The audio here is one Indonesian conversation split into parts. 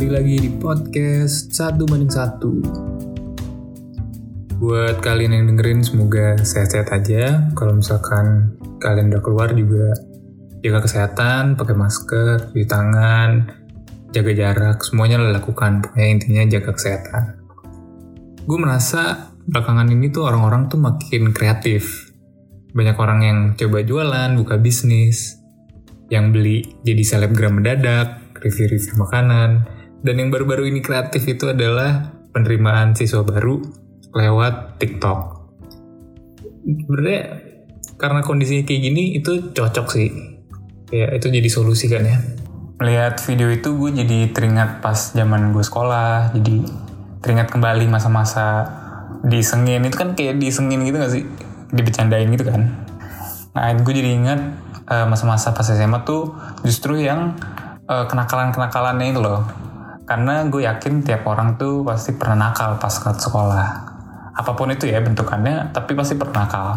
kembali lagi di podcast Satu Banding Satu. Buat kalian yang dengerin semoga sehat-sehat aja. Kalau misalkan kalian udah keluar juga jaga kesehatan, pakai masker, cuci tangan, jaga jarak, semuanya lo lakukan. Pokoknya intinya jaga kesehatan. Gue merasa belakangan ini tuh orang-orang tuh makin kreatif. Banyak orang yang coba jualan, buka bisnis, yang beli jadi selebgram mendadak, review-review makanan, dan yang baru-baru ini kreatif itu adalah penerimaan siswa baru lewat TikTok. Sebenarnya karena kondisinya kayak gini itu cocok sih. Ya itu jadi solusi kan ya. Melihat video itu gue jadi teringat pas zaman gue sekolah, jadi teringat kembali masa-masa disengin itu kan kayak disengin gitu gak sih? Dibecandain gitu kan. Nah gue jadi ingat uh, masa-masa pas SMA tuh justru yang uh, kenakalan-kenakalannya itu loh. Karena gue yakin tiap orang tuh pasti pernah nakal pas ke sekolah. Apa pun itu ya bentukannya, tapi pasti pernah nakal.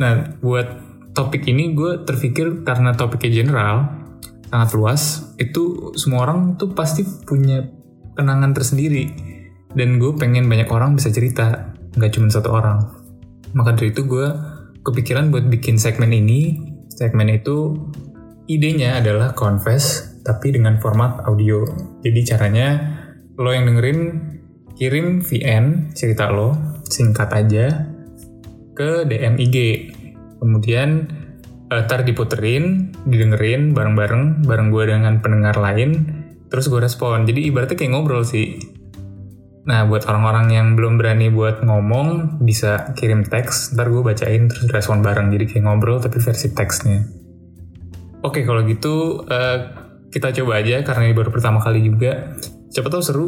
Nah, buat topik ini gue terpikir karena topiknya general, sangat luas, itu semua orang tuh pasti punya kenangan tersendiri. Dan gue pengen banyak orang bisa cerita, nggak cuma satu orang. Maka dari itu gue kepikiran buat bikin segmen ini. Segmen itu idenya adalah confess tapi dengan format audio. Jadi caranya lo yang dengerin kirim VN cerita lo singkat aja ke DM IG. Kemudian uh, ntar diputerin, didengerin bareng-bareng bareng gue dengan pendengar lain, terus gue respon. Jadi ibaratnya kayak ngobrol sih. Nah, buat orang-orang yang belum berani buat ngomong, bisa kirim teks, ntar gue bacain terus respon bareng. Jadi kayak ngobrol tapi versi teksnya. Oke, kalau gitu uh, kita coba aja karena ini baru pertama kali juga. Siapa tahu seru,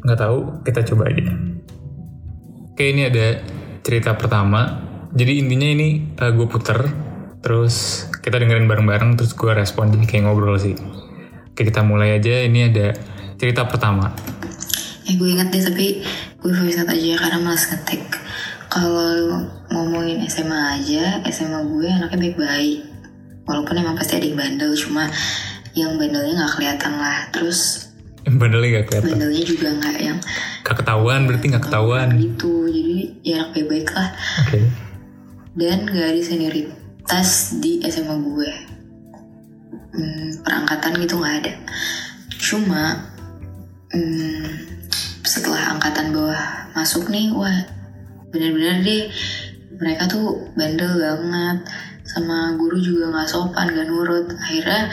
nggak tahu, kita coba aja. Oke, ini ada cerita pertama. Jadi intinya ini uh, gue puter, terus kita dengerin bareng-bareng, terus gue respon jadi kayak ngobrol sih. Oke, kita mulai aja. Ini ada cerita pertama. Eh gue inget deh tapi gue voice aja karena malas ngetik. Kalau ngomongin SMA aja, SMA gue anaknya baik-baik. Walaupun emang pasti ada yang bandel, cuma yang bandelnya nggak kelihatan lah. Terus bandelnya gak kelihatan. bandelnya juga nggak yang Gak ketahuan, berarti gak ketahuan. gitu. Jadi ya anak baik-baik lah. Oke. Dan gak ada senioritas di SMA gue. Hmm, perangkatan gitu nggak ada. Cuma hmm, setelah angkatan bawah masuk nih, wah bener-bener deh mereka tuh bandel banget sama guru juga nggak sopan gak nurut akhirnya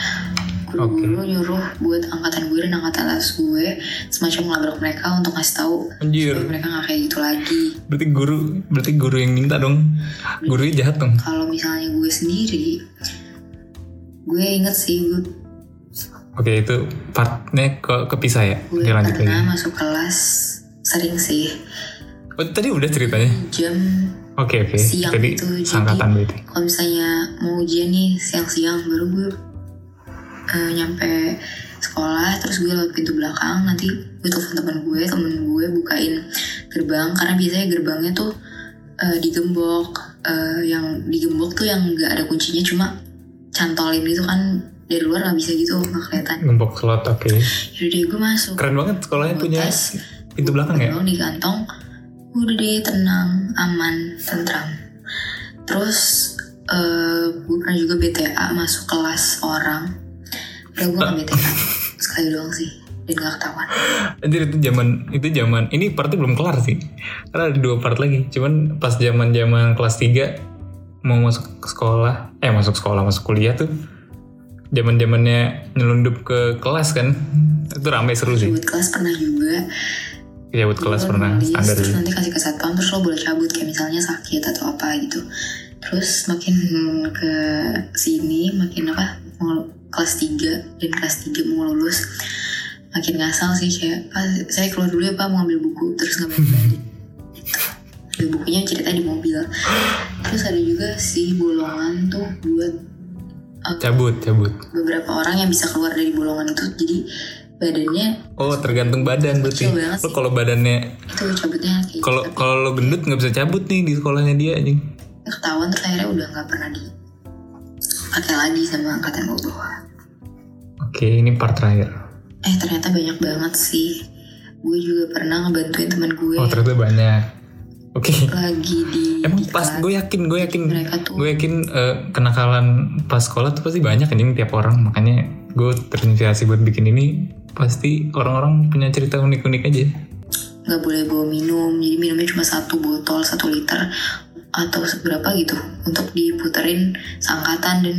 guru-guru nyuruh buat angkatan gue dan angkatan atas gue semacam ngelabrak mereka untuk ngasih tahu Anjir. supaya mereka nggak kayak gitu lagi Berarti guru, berarti guru yang minta dong. Gurunya jahat dong. kalau misalnya gue sendiri gue inget sih gue, Oke, itu partnya ke kepisah ya. gue lanjut pernah lagi. masuk kelas sering sih Oh, tadi udah ceritanya. jam Oke, oke. Siang Tadi itu, jadi- sangkatan berarti. kalau misalnya mau ujian nih siang-siang baru gue eh, nyampe sekolah terus gue lewat pintu belakang nanti gue telepon temen gue temen gue bukain gerbang karena biasanya gerbangnya tuh eh, digembok Eh, yang digembok tuh yang nggak ada kuncinya cuma cantolin gitu kan dari luar nggak bisa gitu nggak kelihatan. Gembok slot, oke. jadi gue masuk. Keren banget sekolahnya punya tas, pintu belakang ya. Di kantong. Udah deh tenang aman tentram. Terus eh gue pernah juga BTA masuk kelas orang udah gue gak BTA sekali doang sih dan gak ketahuan Anjir itu zaman itu zaman ini partnya belum kelar sih. Karena ada dua part lagi. Cuman pas zaman-zaman kelas 3 mau masuk ke sekolah, eh masuk sekolah, masuk kuliah tuh zaman-zamannya nyelundup ke kelas kan. Itu rame seru sih. buat kelas pernah juga Ya buat kelas Lo pernah nulis, standar terus nanti kasih ke satpam terus lo boleh cabut kayak misalnya sakit atau apa gitu terus makin ke sini makin apa kelas 3 dan kelas 3 mau lulus makin ngasal sih kayak pak saya keluar dulu ya pak mau ambil buku terus nggak balik balik Ambil bukunya cerita di mobil terus ada juga sih bolongan tuh buat uh, Cabut, cabut. beberapa orang yang bisa keluar dari bolongan itu jadi badannya Oh tergantung badan berarti. Lo kalau badannya itu cabutnya kayak kalau gitu. kalau lo gendut nggak bisa cabut nih di sekolahnya dia anjing. ketahuan terus akhirnya udah nggak pernah di pakai lagi sama angkatan gue bawah Oke ini part terakhir. eh ternyata banyak banget sih. Gue juga pernah ngebantuin teman gue. Oh ternyata banyak. Oke. Lagi di emang di pas gue yakin gue yakin. Mereka tuh. Gue yakin eh, kenakalan pas sekolah tuh pasti banyak anjing tiap orang. Makanya gue terinspirasi buat bikin ini pasti orang-orang punya cerita unik-unik aja. Nggak boleh bawa minum. Jadi minumnya cuma satu botol satu liter atau seberapa gitu untuk diputerin seangkatan dan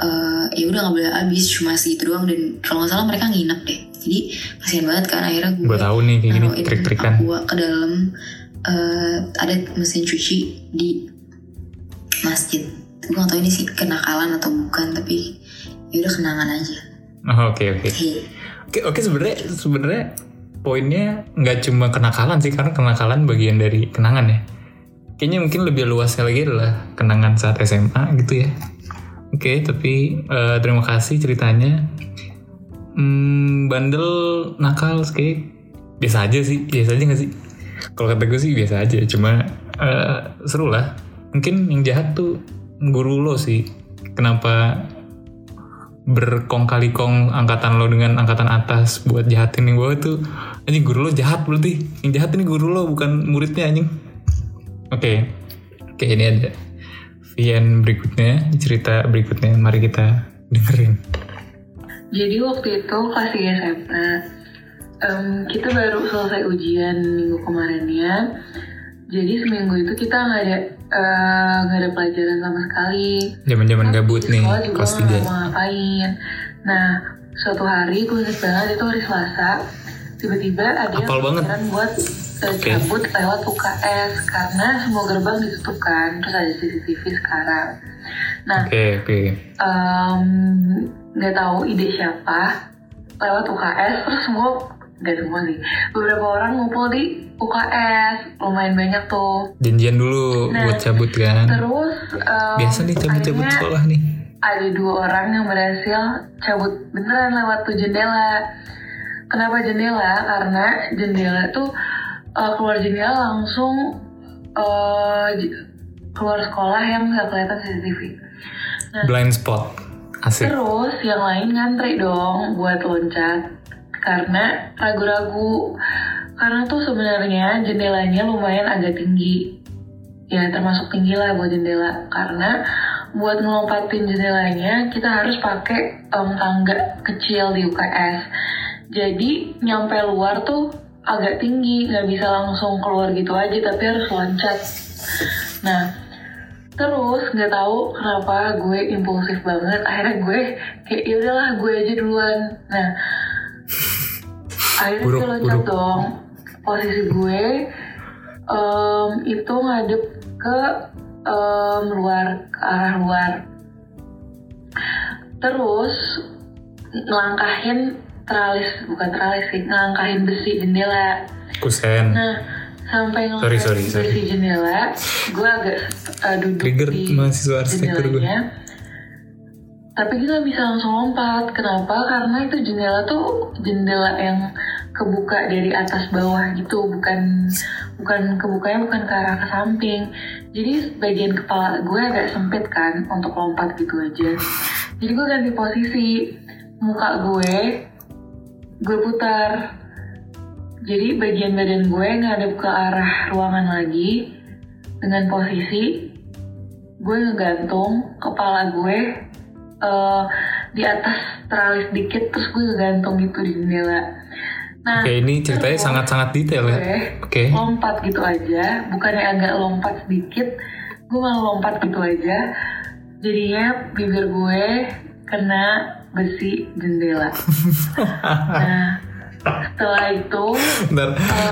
eh, ya udah nggak boleh habis cuma segitu doang. Dan kalau nggak salah mereka nginep deh. Jadi kasihan banget kan akhirnya gue gue tahu nih kayak gini trik-trikan. aqua ke dalam eh, ada mesin cuci di masjid. Gue nggak tahu ini sih kenakalan atau bukan tapi ya udah kenangan aja. Oh, oke oke. Oke, oke sebenarnya sebenarnya poinnya nggak cuma kenakalan sih karena kenakalan bagian dari kenangan ya. Kayaknya mungkin lebih luasnya lagi adalah kenangan saat SMA gitu ya. Oke, tapi eh, terima kasih ceritanya. Hmm, bandel nakal kayak biasa aja sih, biasa aja nggak sih? Kalau kata gue sih biasa aja, cuma eh, seru lah. Mungkin yang jahat tuh guru lo sih. Kenapa berkong kali kong angkatan lo dengan angkatan atas buat jahatin yang bawah tuh anjing guru lo jahat berarti yang jahat ini guru lo bukan muridnya anjing oke oke ini ada Vian berikutnya cerita berikutnya mari kita dengerin Jadi waktu itu kelas 3 SMA, em, kita baru selesai ujian minggu kemarinnya. Jadi seminggu itu kita nggak ada eh, nggak ada pelajaran sama sekali. zaman zaman gabut nih kelas nggak 3 mau ngapain. Nah, suatu hari gue banget itu hari Selasa. Tiba-tiba ada yang Hafal banget. buat eh, Oke. cabut lewat UKS karena semua gerbang ditutup kan. Terus ada CCTV sekarang. Nah, oke oke em, nggak tahu ide siapa lewat UKS terus semua nggak semua sih beberapa orang ngumpul di UKS lumayan banyak tuh janjian dulu Nah, buat cabut kan terus em, biasa nih cabut-cabut sekolah nih ada dua orang yang berhasil cabut beneran lewat tuh jendela kenapa jendela karena jendela tuh eh, keluar jendela langsung j- keluar sekolah yang nggak kelihatan CCTV blind spot asik Terus yang lain ngantri dong buat loncat karena ragu-ragu. Karena tuh sebenarnya jendelanya lumayan agak tinggi. Ya termasuk tinggi lah buat jendela. Karena buat ngelompatin jendelanya kita harus pakai em, tangga kecil di UKS. Jadi nyampe luar tuh agak tinggi, nggak bisa langsung keluar gitu aja tapi harus loncat. Nah, Terus nggak tahu kenapa gue impulsif banget. Akhirnya gue kayak ya udahlah gue aja duluan. Nah, akhirnya Buruk, gue loncat buruk. dong. Posisi gue em, itu ngadep ke em, luar ke arah luar. Terus ngelangkahin teralis bukan teralis sih ngelangkahin besi jendela. kusen Nah, sampai Sorry, sorry, sorry. besi jendela, gue agak uh, duduk Trigger di mahasiswa arsitektur gue. Tapi kita bisa langsung lompat. Kenapa? Karena itu jendela tuh jendela yang kebuka dari atas bawah gitu, bukan bukan kebukanya bukan ke arah ke samping. Jadi bagian kepala gue agak sempit kan untuk lompat gitu aja. Jadi gue ganti posisi muka gue, gue putar jadi bagian badan gue ngadep ke arah ruangan lagi dengan posisi gue ngegantung kepala gue eh, di atas teralis dikit terus gue ngegantung gitu di jendela. Nah, oke ini ceritanya sangat-sangat detail ya oke lompat gitu aja, bukannya agak lompat sedikit, gue malah lompat gitu aja. Jadinya bibir gue kena besi jendela. nah, setelah itu Ntar,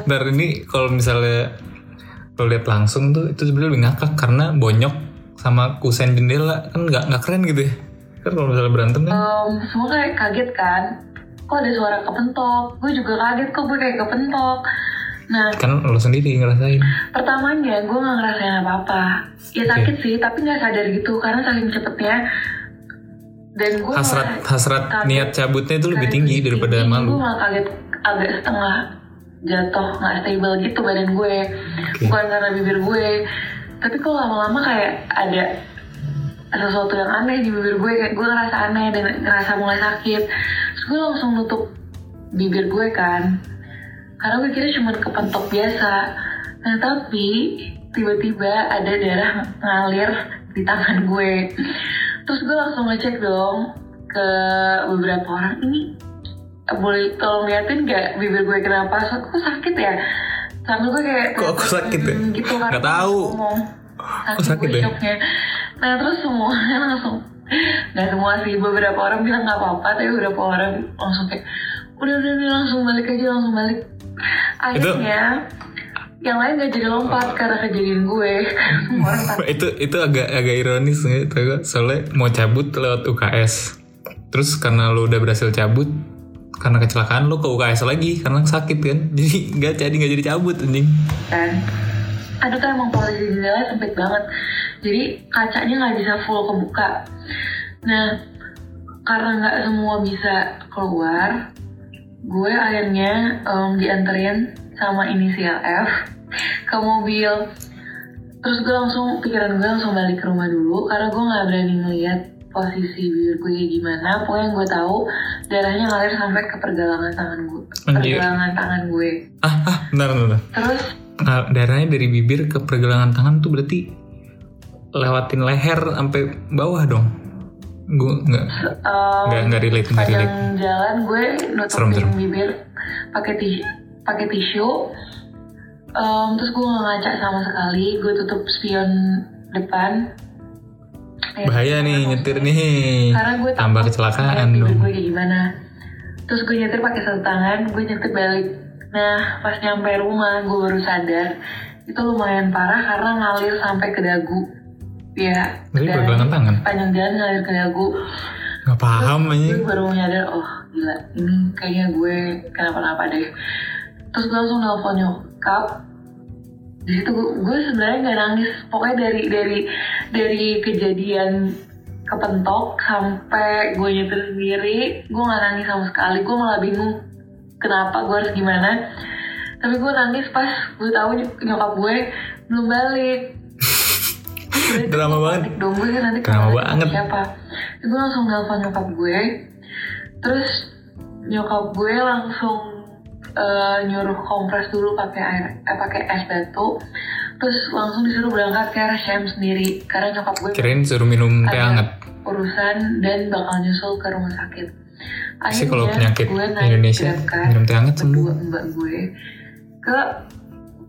ntar ini kalau misalnya lo lihat langsung tuh itu sebenarnya lebih ngakak karena bonyok sama kusen jendela. Kan nggak nggak keren gitu ya? Kan kalau misalnya berantem kan? Em, semua kayak kaget kan? Kok ada suara kepentok? Gue juga kaget kok gue kayak kepentok. Nah kan lo sendiri ngerasain. pertamanya gue nggak ngerasain apa apa ya sakit sih tapi nggak sadar gitu. Karena saking cepetnya dan gue hasrat hasrat kaget. niat cabutnya itu lebih tinggi daripada gue malu. malah kaget agak setengah jatuh nggak stable gitu badan gue. Bukan karena bibir gue tapi kok lama-lama kayak ada sesuatu yang aneh di bibir gue kayak gue ngerasa aneh dan ngerasa mulai sakit. Terus gue langsung nutup bibir gue kan. Karena gue kira cuma kepentok biasa. Nah tapi tiba-tiba ada darah ngalir di tangan gue terus gue langsung ngecek dong ke beberapa orang ini boleh tolong liatin gak bibir gue kenapa so, kok sakit ya sambil gue kayak Kok aku sakit ya? "Hmm," gitu kan Nggak tahu. ngomong sakit gue ya? nah terus semuanya langsung nggak semua sih beberapa orang bilang nggak apa-apa tapi beberapa orang langsung kayak udah udah udah langsung balik aja langsung balik akhirnya yang lain gak jadi lompat karena kejadian gue. Itu itu agak agak ironis gak? soalnya mau cabut lewat UKS terus karena lo udah berhasil cabut karena kecelakaan lo ke UKS lagi karena sakit kan. Jadi nggak jadi nggak jadi cabut anjing. Kan aduh tuh emang posisi jendela sempit banget. Jadi kacanya nggak bisa full kebuka. Nah karena nggak semua bisa keluar gue akhirnya em, dianterin sama inisial F ke mobil. Terus gue langsung pikiran gue langsung balik ke rumah dulu karena gue nggak berani ngeliat posisi bibir gue kayak gimana. Pokoknya yang gue tahu darahnya ngalir sampai ke pergelangan tangan gue Anjir. pergelangan tangan gue. Ah ah bentar bentar, bentar. terus? Nah, darahnya dari bibir ke pergelangan tangan tuh berarti lewatin leher sampai bawah dong. Gue nggak nggak nggak relate nggak relate. sepanjang jalan gue nutupin Serem, serem. bibir pakai tisu pakai tisu. Em, terus gue nggak ngaca sama sekali gue tutup spion depan. Ya, bahaya nih nyetir nih. Karena gue tambah kecelakaan dong. gue kayak gimana. Terus gue nyetir pakai satu tangan gue nyetir balik. Nah pas nyampe rumah gue baru sadar. Itu lumayan parah karena ngalir sampai ke dagu. Ya darahnya pergelangan tangan? sepanjang jalan ngalir ke dagu. Nggak paham gue anjing. baru nyadar oh gila ini kayaknya gue kenapa-napa deh terus gue langsung nelfon nyokap. Di situ gue, gue sebenarnya nggak nangis. Pokoknya dari dari dari kejadian kepentok sampai gue nyetir sendiri gue nggak nangis sama sekali. Gue malah bingung kenapa gue harus gimana. Tapi gue nangis pas gue tahu ny- nyokap gue belum balik. Drama banget. dong gue nanti Drama banget. siapa. Gue langsung nelfon nyokap gue. Terus nyokap gue langsung eh, nyuruh kompres dulu pakai air eh pakai es batu. Terus langsung disuruh berangkat ke RSCM sendiri karena nyokap gue kirain suruh minum teh hangat. urusan dan bakal nyusul ke rumah sakit. Sih kalau penyakit gue naik Indonesia minum teh hangat sembuh. mbak gue ke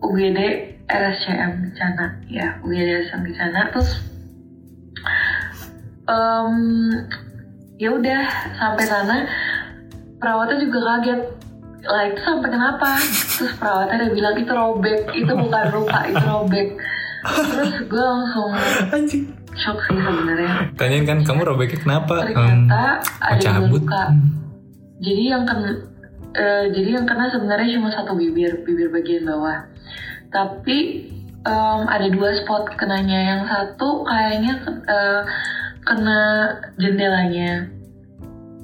UGD RSCM Kencana ya UGD RSCM Kencana terus em, ya udah sampai sana. Perawatnya juga kaget lah itu sampai kenapa? Terus perawatnya udah bilang itu robek. Itu bukan luka itu robek. Terus gue langsung anjing. shock sih sebenarnya. Tanyain kan kamu robeknya kenapa? Ternyata mau ada dua cabut. luka. Jadi yang kena eh, jadi yang kena sebenarnya cuma satu bibir bibir bagian bawah. Tapi em, ada dua spot kenanya. Yang satu kayaknya eh, kena jendelanya.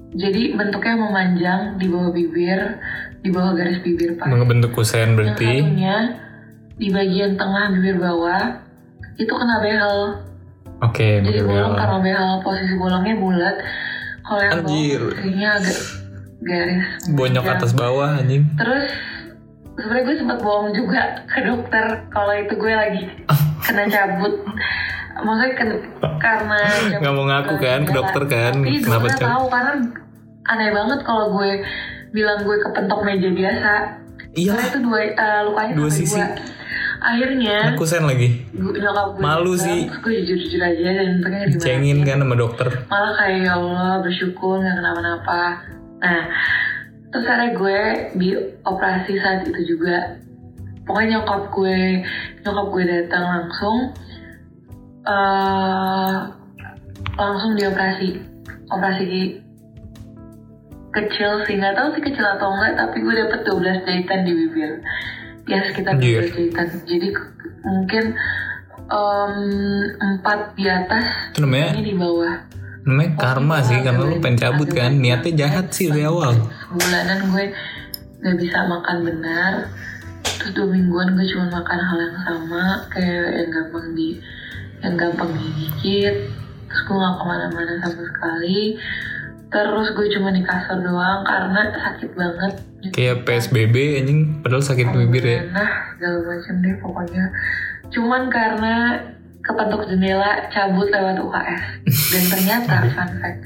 Jadi bentuknya memanjang di bawah bibir di bawah garis bibir pak. Ngebentuk kusen yang berarti satunya di bagian tengah bibir bawah itu kena behel. Oke jadi betul bolong karena behel posisi bolongnya bulat. Kalau yang bawah Anjir. posisinya agak garis. Bonyok atas bawah anjing. Terus sebenarnya gue sempat bohong juga ke dokter kalau itu gue lagi kena cabut. Maksudnya ken- karena cabut Nggak mau ngaku kan ke dokter kan, tapi kenapa cabut? tahu karena aneh banget kalau gue bilang gue kepentok meja biasa. Iya. Karena itu dua eh, lukanya Dua sisi. dua. Akhirnya kusen lagi. gue, nyokap gue Malu bilang, sih. gue jujur-jujur aja dan pengen dicengin kan sama dokter. Malah kayak ya Allah bersyukur nggak kenapa-napa. Nah terus akhirnya gue di operasi saat itu juga. Pokoknya nyokap gue nyokap gue datang langsung eh langsung dioperasi. Operasi kecil sih nggak tahu sih kecil atau enggak tapi gue dapet 12 jahitan di bibir. Ya sekitar Anjir. 12 jahitan. Jadi mungkin em, empat di atas itu namanya ini di bawah. namanya karma sih karena lu pengen cabut kan? niatnya jahat sih dari awal. bulanan gue nggak bisa makan benar. Terus dua mingguan gue cuma makan hal yang sama kayak yang gampang di yang gampang digigit. Terus gue nggak ke mana-mana sama sekali terus gue cuma di kasur doang karena sakit banget Kayak PSBB anjing padahal sakit bibir ya. nah segala macam deh pokoknya cuman karena kepentuk jendela cabut lewat UKS dan ternyata fun fact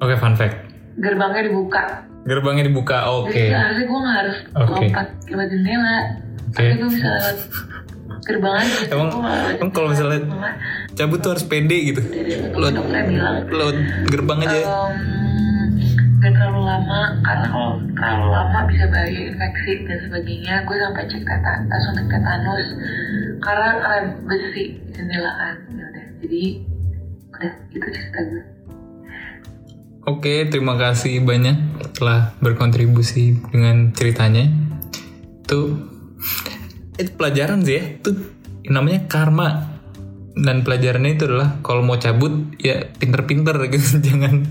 Oke, fun fact. gerbangnya dibuka Gerbangnya dibuka. Oke. jadi harusnya gue nggak harus Oke. lompat lewat jendela Oke. tapi gue bisa lewat gerbang aja Emang emang kalau jendela. misalnya cabut tuh harus pede gitu. Lo lo gerbang aja. Em, gak terlalu lama karena kalau terlalu lama bisa bahaya infeksi dan sebagainya gue sampai cek teta langsung cek tetanus karena rem besi jendelaan ya udah jadi udah itu cerita gue Oke, terima kasih banyak telah berkontribusi dengan ceritanya. Itu itu pelajaran sih ya. Itu namanya karma. Dan pelajarannya itu adalah kalau mau cabut ya pinter-pinter gitu. jangan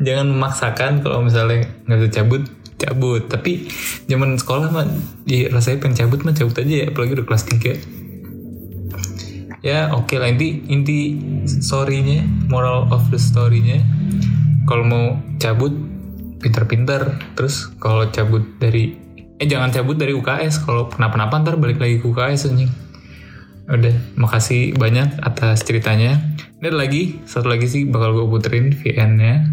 jangan memaksakan kalau misalnya nggak bisa cabut cabut. Tapi zaman sekolah mah ya rasanya pengen cabut mah cabut aja ya apalagi udah kelas 3 ya oke lah inti inti story-nya moral of the story-nya kalau mau cabut pinter-pinter terus kalau cabut dari eh jangan cabut dari UKS kalau kenapa-napa ntar balik lagi ke UKS anjing. Udah makasih banyak atas ceritanya. Ini ada lagi satu lagi sih bakal gue puterin VN nya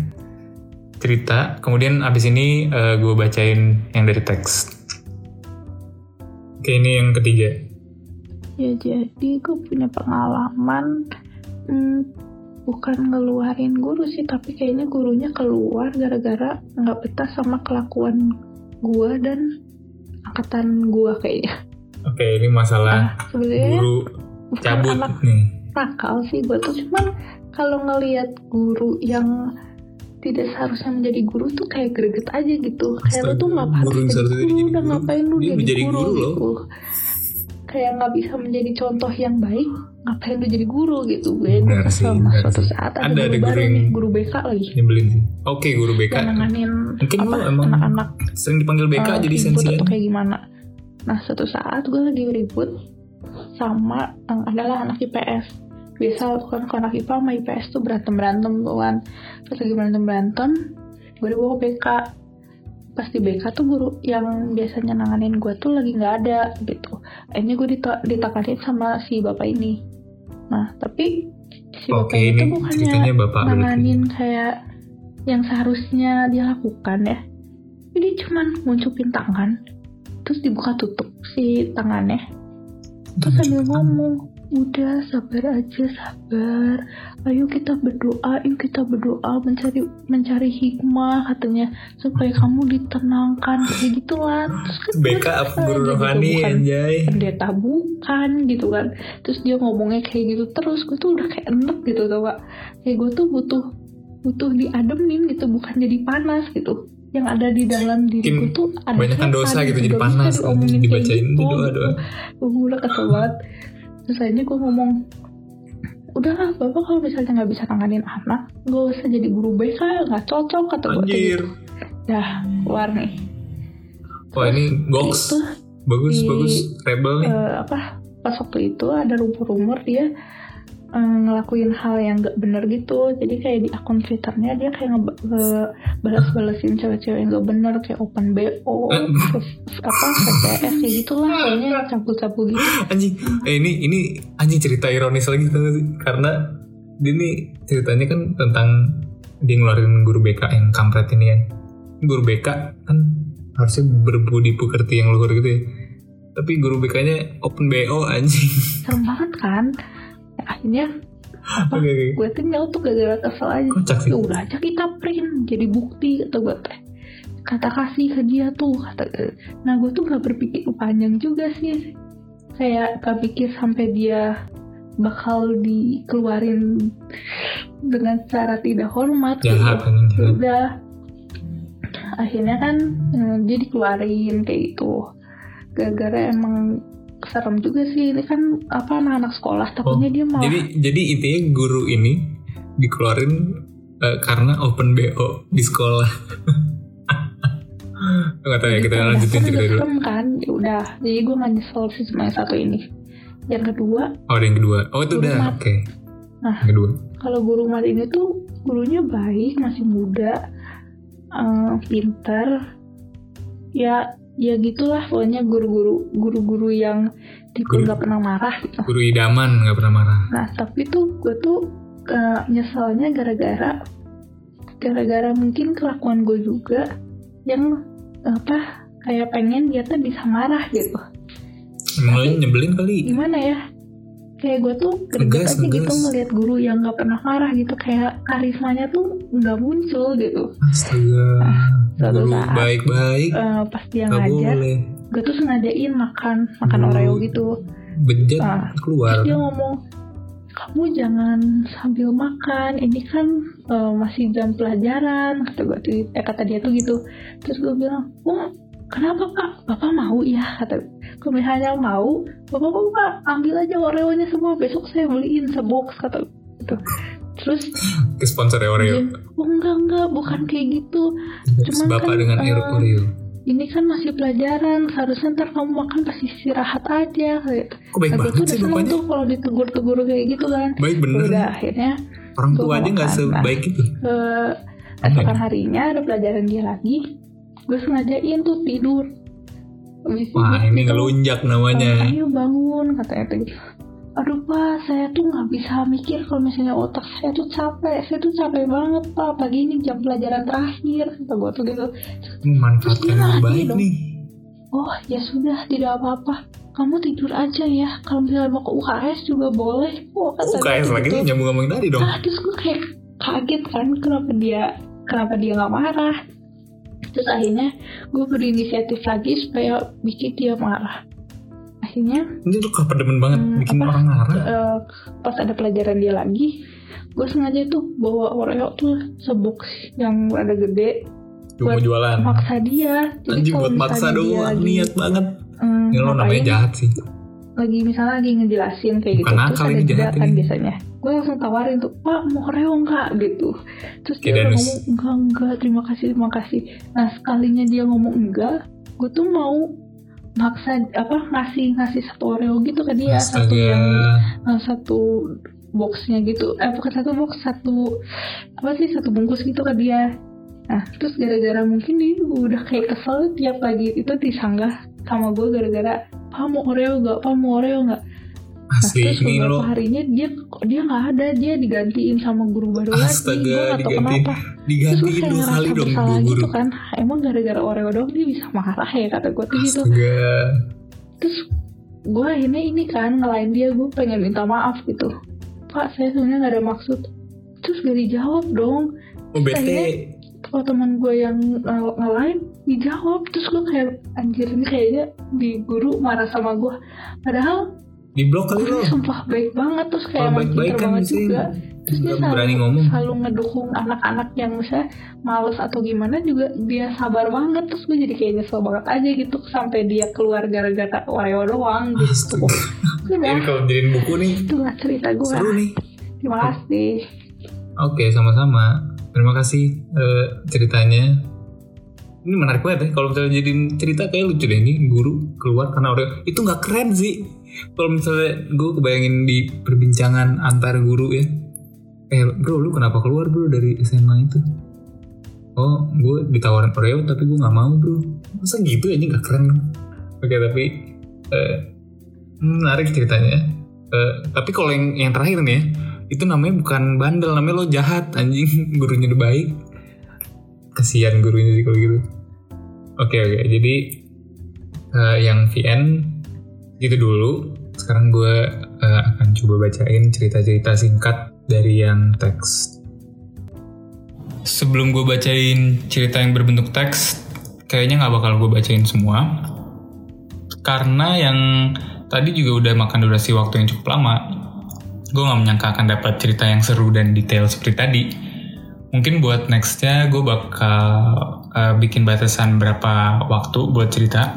cerita. Kemudian abis ini gue bacain yang dari teks. Oke ini yang ketiga. Ya jadi gue punya pengalaman hmm, bukan ngeluarin guru sih tapi kayaknya gurunya keluar gara-gara nggak betah sama kelakuan gue dan angkatan gue kayaknya. oke ini masalah Ah, sebenarnya guru cabut anak nih nakal sih gue tuh cuman kalau ngelihat guru yang tidak seharusnya menjadi guru tuh kayak greget aja gitu kayak lu tuh nggak guru jadi guru jadi udah guru. ngapain lu Dia jadi, menjadi guru, guru loh. gitu kayak nggak bisa menjadi contoh yang baik ngapain lu jadi guru gitu gue gue kesel mas suatu saat ada, Ada- guru ada guru baru yang- nih guru BK lagi. nyebelin sih. Oke guru BK nanganin Mungkin lu apa emang anak-anak sering dipanggil BK eh, jadi sensian atau kayak gimana. Nah suatu saat gue lagi ribut sama yang adalah anak IPS biasa kan anak IPA sama IPS tuh berantem berantem tuh kan. Terus lagi berantem berantem gue dibawa ke BK pas di BK tuh guru yang biasanya nanganin gue tuh lagi nggak ada gitu. Akhirnya gue dita- ditakanin sama si bapak ini nah tapi si Oke, bapak tuh ini bukannya bapak nanganin kayak yang seharusnya dia lakukan ya? Jadi cuman nguncupin tangan terus dibuka tutup si tangannya. Terus sambil ngomong udah sabar aja sabar. Ayo kita berdoa yuk kita berdoa mencari mencari hikmah katanya supaya kamu ditenangkan. Kayak gitulah. Terus kan kesel, guru rohani bukan anjay. pendeta bukan gitu kan. Terus dia ngomongnya kayak gitu terus. Gue tuh udah kayak enek gitu tau gak? Kayak gue tuh butuh butuh diademin gitu bukan jadi panas gitu. Yang ada di dalam diri Mungkin gue tuh ada setan dosa gitu, jadi panas, dibacain gitu, doa-doa. gitu. gue udah kesel banget terus akhirnya gue ngomong udahlah bapak kalau misalnya nggak bisa nanganin anak gak usah jadi guru BK nggak cocok kata gue anjir. Dah keluar nih. Wah ini goks. itu bagus di- bagus. Rebel nih. eh, apa pas waktu itu ada rumor-rumor dia eh, ngelakuin hal yang gak bener gitu. Jadi kayak di akun twitternya dia kayak nge- nge- balas-balasin cewek-cewek yang gak bener kayak open bo Eh. terus apa kayak gitulah kayaknya cabul-cabul gitu. Anjing eh ini ini anjing cerita ironis lagi tau gak sih? Karena dia nih ceritanya kan tentang dia ngeluarin guru BK yang kampret ini kan. Guru BK kan harusnya berbudi pekerti yang luhur gitu ya. Tapi guru BK nya open BO anjing. Serem banget kan? Ya, akhirnya oke oke. gue tinggal tuh gara-gara kesel aja. Kocak sih. Ya udah aja kita print jadi bukti kata gue teh kata kasih ke dia tuh kata nah gue tuh gak berpikir panjang juga sih. Kayak gak pikir sampai dia bakal dikeluarin dengan cara tidak hormat gitu. jahat anjing Ya jahat udah. Akhirnya kan eh, dia dikeluarin kayak gitu. Gara-gara emang serem juga sih. Ini kan apa anak-anak sekolah takutnya dia malah Oh, jadi jadi intinya guru ini dikeluarin eh, karena open BO di sekolah. Nggak tahu ya kita Gitu, lanjutin cerita dulu. serem kan? Ya udah jadi gue gak nyesel sih sama yang satu ini. Yang kedua oh ada yang kedua. Oh itu udah oke. Nah. yang kedua. kalau guru mat ini tuh gurunya baik masih muda eh, pinter. Ya ya gitulah pokoknya guru-guru guru-guru yang tipe nggak pernah marah gitu Guru idaman nggak pernah marah. nah tapi tuh gue tuh eh, nyeselnya gara-gara gara-gara mungkin kelakuan gue juga yang apa kayak pengen dia tuh bisa marah gitu Emang nyebelin kali. gimana ya kayak gue tuh greget Ngegas, aja gitu ngegas. ngeliat guru yang nggak pernah marah gitu kayak karismanya tuh nggak muncul gitu Astaga. suatu Guru saat, baik-baik. Eh, pas dia Gak ngajar boleh. gue tuh sengajain makan makan Hmm. oreo gitu Bejat Ah. keluar. terus dia ngomong kamu jangan sambil makan ini kan eh, masih jam pelajaran kata gue tuh eh, kata dia tuh gitu terus gue bilang oh kenapa pak bapak mau ya? Kata kalau misalnya mau. Bapak bapak ambil aja oreonya semua. Besok saya beliin sebox kata gitu. terus Ke sponsor ya Oreo. dia, oh enggak enggak. Bukan kayak gitu. Terus Cuman bapak kan, dengan air Oreo. ini kan masih pelajaran. Seharusnya ntar kamu makan pasti istirahat aja. Kayak Kok baik banget tuh sih udah seneng bapaknya? tuh kalau ditegur-tegur kayak gitu kan. Baik bener. udah akhirnya Orang tua aja nggak sebaik itu. eh esokan harinya ada pelajaran dia lagi gue sengajain tuh tidur Habis Wah itu ini ngelunjak namanya. ayo bangun katanya tuh gitu aduh pak saya tuh nggak bisa mikir kalau misalnya otak saya tuh capek saya tuh capek banget pak pagi ini jam pelajaran terakhir kata gue tuh gitu guru lagi baik dong. nih. oh ya sudah tidak apa-apa kamu tidur aja ya kalau misalnya mau ke UKS juga boleh oh, kata dia UKS lagi gitu. nih nyambung ngomong tadi dong. Ah, terus gue kayak kaget kan kenapa dia kenapa dia nggak marah terus akhirnya gue berinisiatif lagi supaya bikin dia marah akhirnya Ini tuh kepedemen banget Hmm, bikin apa? orang marah. eh, pas ada pelajaran dia lagi gue sengaja tuh bawa oreo tuh sebox yang ada gede Cuma buat jualan. maksa dia Anjing kalau buat maksa doang. lagi, Niat banget. mm, Ya lo namanya jahat sih. lagi misalnya lagi ngejelasin kayak Bukan gitu terus ini ada jeda jahat kan ini. biasanya gue langsung tawarin tuh pak mau oreo nggak? Gitu. Terus dia udah ngomong enggak enggak terima kasih terima kasih. Nah sekalinya dia ngomong enggak gue tuh mau maksa apa ngasih ngasih satu oreo gitu ke dia satu Astaga. yang eh, satu boxnya gitu. Eh bukan satu box satu apa sih satu bungkus gitu ke dia. Nah terus gara-gara mungkin dia udah kayak kesel tiap pagi itu disanggah sama gue gara-gara pak mau oreo gak pak mau oreo gak Asli terus ini lo harinya dia dia nggak ada dia digantiin sama guru baru lagi. Astaga gak tau digantiin. kenapa. Digantiin kayak dua kali dong dua guru. gitu kan. Emang gara-gara oreo doang dia bisa marah ya kata gue tuh gitu. Astaga. terus gue akhirnya ini kan ngelain dia gue pengen minta maaf gitu. Pak saya sebenarnya nggak ada maksud. Terus gak dijawab dong. Oh bete. kalau teman gue yang uh, ngelain dijawab. Terus gue kayak anjir ini kayaknya di guru marah sama gue padahal Di blok kali lo. sumpah baik banget terus kayak baik-baik pinter kan banget sih. juga terus dia selalu, berani ngomong. selalu ngedukung anak-anak yang misalnya males atau gimana juga dia sabar banget terus gue jadi kayak nyesel banget aja gitu sampai dia keluar gara-gara oreo doang gitu. Ini kalau jadiin buku nih itulah cerita gue seru nih. terima kasih Oke sama-sama. Terima kasih eh, ceritanya. Ini menarik banget ya. Kalau misalnya jadiin cerita kayak lucu deh ini guru keluar karena Oreo. Itu nggak keren sih. Kalau misalnya gue kebayangin di perbincangan antar guru ya. Eh bro lu kenapa keluar bro dari SMA itu? Oh gue ditawarin Oreo tapi gue nggak mau bro. Masa gitu aja nggak keren? Oke tapi eh, menarik ceritanya. Eh, tapi kalau yang yang terakhir nih ya, itu namanya bukan bandel namanya lo jahat anjing gurunya udah baik kasihan gurunya sih kalau gitu oke oke jadi eh, yang VN gitu dulu. Sekarang gue eh, akan coba bacain cerita-cerita singkat dari yang teks. Sebelum gue bacain cerita yang berbentuk teks kayaknya nggak bakal gue bacain semua. Karena yang tadi juga udah makan durasi waktu yang cukup lama gue gak menyangka akan dapat cerita yang seru dan detail seperti tadi. Mungkin buat nextnya gue bakal uh, bikin batasan berapa waktu buat cerita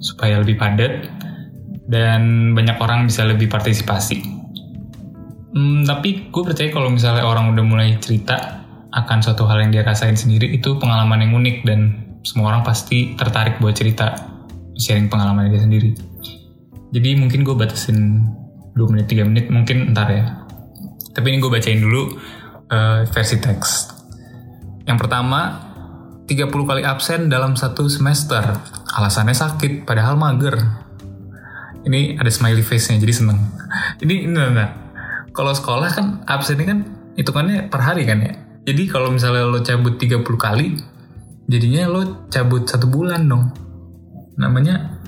supaya lebih padat dan banyak orang bisa lebih partisipasi. Hmm, tapi gue percaya kalau misalnya orang udah mulai cerita akan suatu hal yang dia rasain sendiri itu pengalaman yang unik dan semua orang pasti tertarik buat cerita sharing pengalaman dia sendiri. Jadi mungkin gue batasin 2 menit 3 menit mungkin ntar ya tapi ini gue bacain dulu eh, versi teks yang pertama 30 kali absen dalam satu semester. Alasannya sakit, padahal mager. Ini ada smiley face-nya, jadi seneng. Ini, ini, nah, nah. Kalau sekolah kan absennya kan hitungannya per hari kan ya. Jadi kalau misalnya lo cabut 30 kali, jadinya lo cabut satu bulan dong. Namanya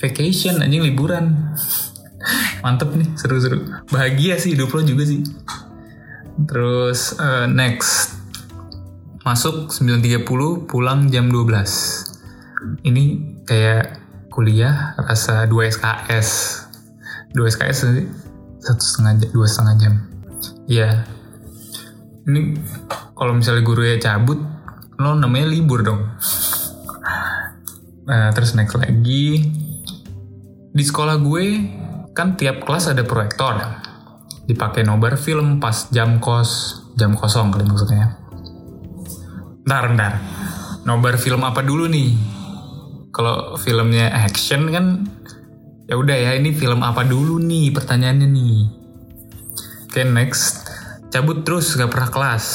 vacation, anjing liburan. Mantep nih, seru-seru. Bahagia sih hidup lo juga sih. Terus eh, next masuk 9.30 pulang jam 12 ini kayak kuliah rasa 2 SKS 2 SKS satu setengah jam dua setengah jam. Iya. Ini kalau misalnya guru ya cabut lo namanya libur dong. Nah terus next lagi. Di sekolah gue kan tiap kelas ada proyektor. Dipakai nobar film pas jam kos jam kosong kali maksudnya. Ntar, ntar. Nobar film apa dulu nih? Kalau filmnya action kan ya udah ya ini film apa dulu nih pertanyaannya nih. Oke okay, next. Cabut terus gak pernah kelas.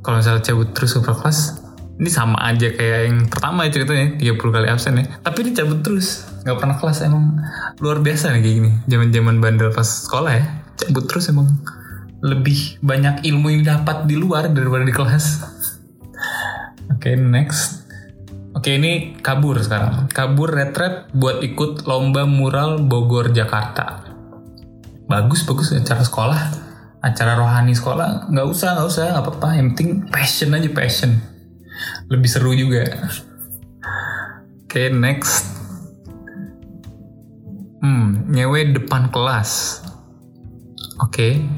Kalau misalnya cabut terus gak pernah kelas, ini sama aja kayak yang pertama ya ceritanya 30 kali absen ya. Tapi ini cabut terus gak pernah kelas emang luar biasa nih kayak gini. Zaman-zaman bandel pas sekolah ya. Cabut terus emang lebih banyak ilmu yang dapat di luar daripada di kelas. Oke, okay, next. Oke, ini kabur sekarang. Kabur retret buat ikut lomba mural Bogor Jakarta. Bagus, bagus acara sekolah. Acara rohani sekolah nggak usah, nggak usah, nggak apa-apa. Yang penting passion aja passion. Lebih seru juga. Oke, next. Hmm, nyewe depan kelas. Oke.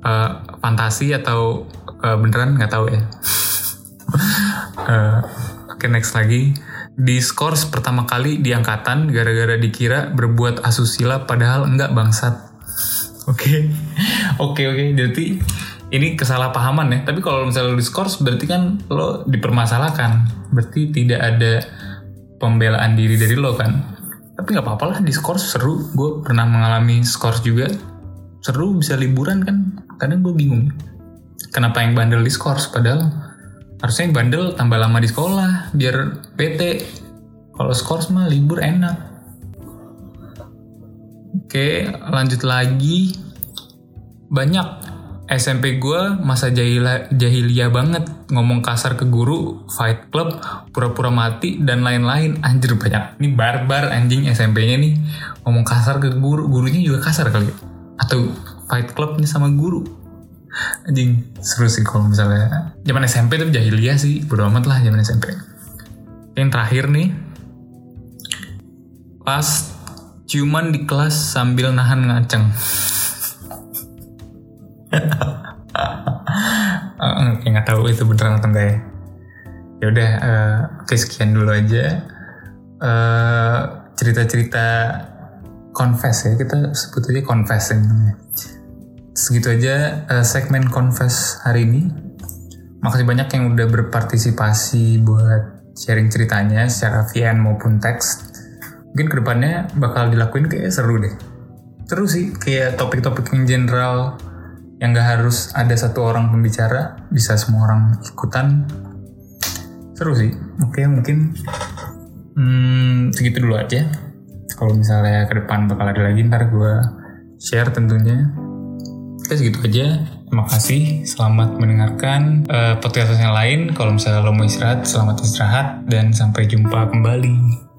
Uh, fantasi atau uh, beneran nggak tahu ya. uh, Okay, next lagi di skors pertama kali di angkatan gara-gara dikira berbuat asusila padahal enggak bangsat. Oke, oke oke. Jadi ini kesalahpahaman ya. Tapi kalau misalnya lo di skors berarti kan lo dipermasalahkan. Berarti tidak ada pembelaan diri dari lo kan. Tapi nggak apa-apa lah di skors seru. Gue pernah mengalami skors juga. Seru bisa liburan kan. Kadang gue bingung. Kenapa yang bandel di skors padahal harusnya bandel tambah lama di sekolah biar PT kalau skors mah libur enak. Oke lanjut lagi. Banyak. SMP gue masa jahila, jahiliyah banget. Ngomong kasar ke guru, fight club, pura-pura mati dan lain-lain. Anjir banyak. Ini barbar anjing SMP-nya nih. Ngomong kasar ke guru, gurunya juga kasar kali. Atau fight club nih sama guru anjing seru sih kalau misalnya zaman SMP tuh jahiliyah sih bodo amat lah zaman SMP yang terakhir nih pas cuman di kelas sambil nahan ngaceng. Oke nggak tahu itu beneran atau enggak ya. Ya udah uh, sekian dulu aja. Uh, cerita-cerita confess ya kita sebut aja confess namanya segitu aja uh, segmen Confess hari ini. Makasih banyak yang udah berpartisipasi buat sharing ceritanya secara VN maupun teks. Mungkin ke depannya bakal dilakuin kayak seru deh. Seru sih, kayak topik-topik yang general yang gak harus ada satu orang pembicara, bisa semua orang ikutan. Seru sih. Oke, mungkin hmm, segitu dulu aja. Kalau misalnya ke depan bakal ada lagi, ntar gue share tentunya. Oke segitu aja. Terima kasih. Selamat mendengarkan uh, podcast yang lain. Kalau misalnya lo mau istirahat, selamat istirahat dan sampai jumpa kembali.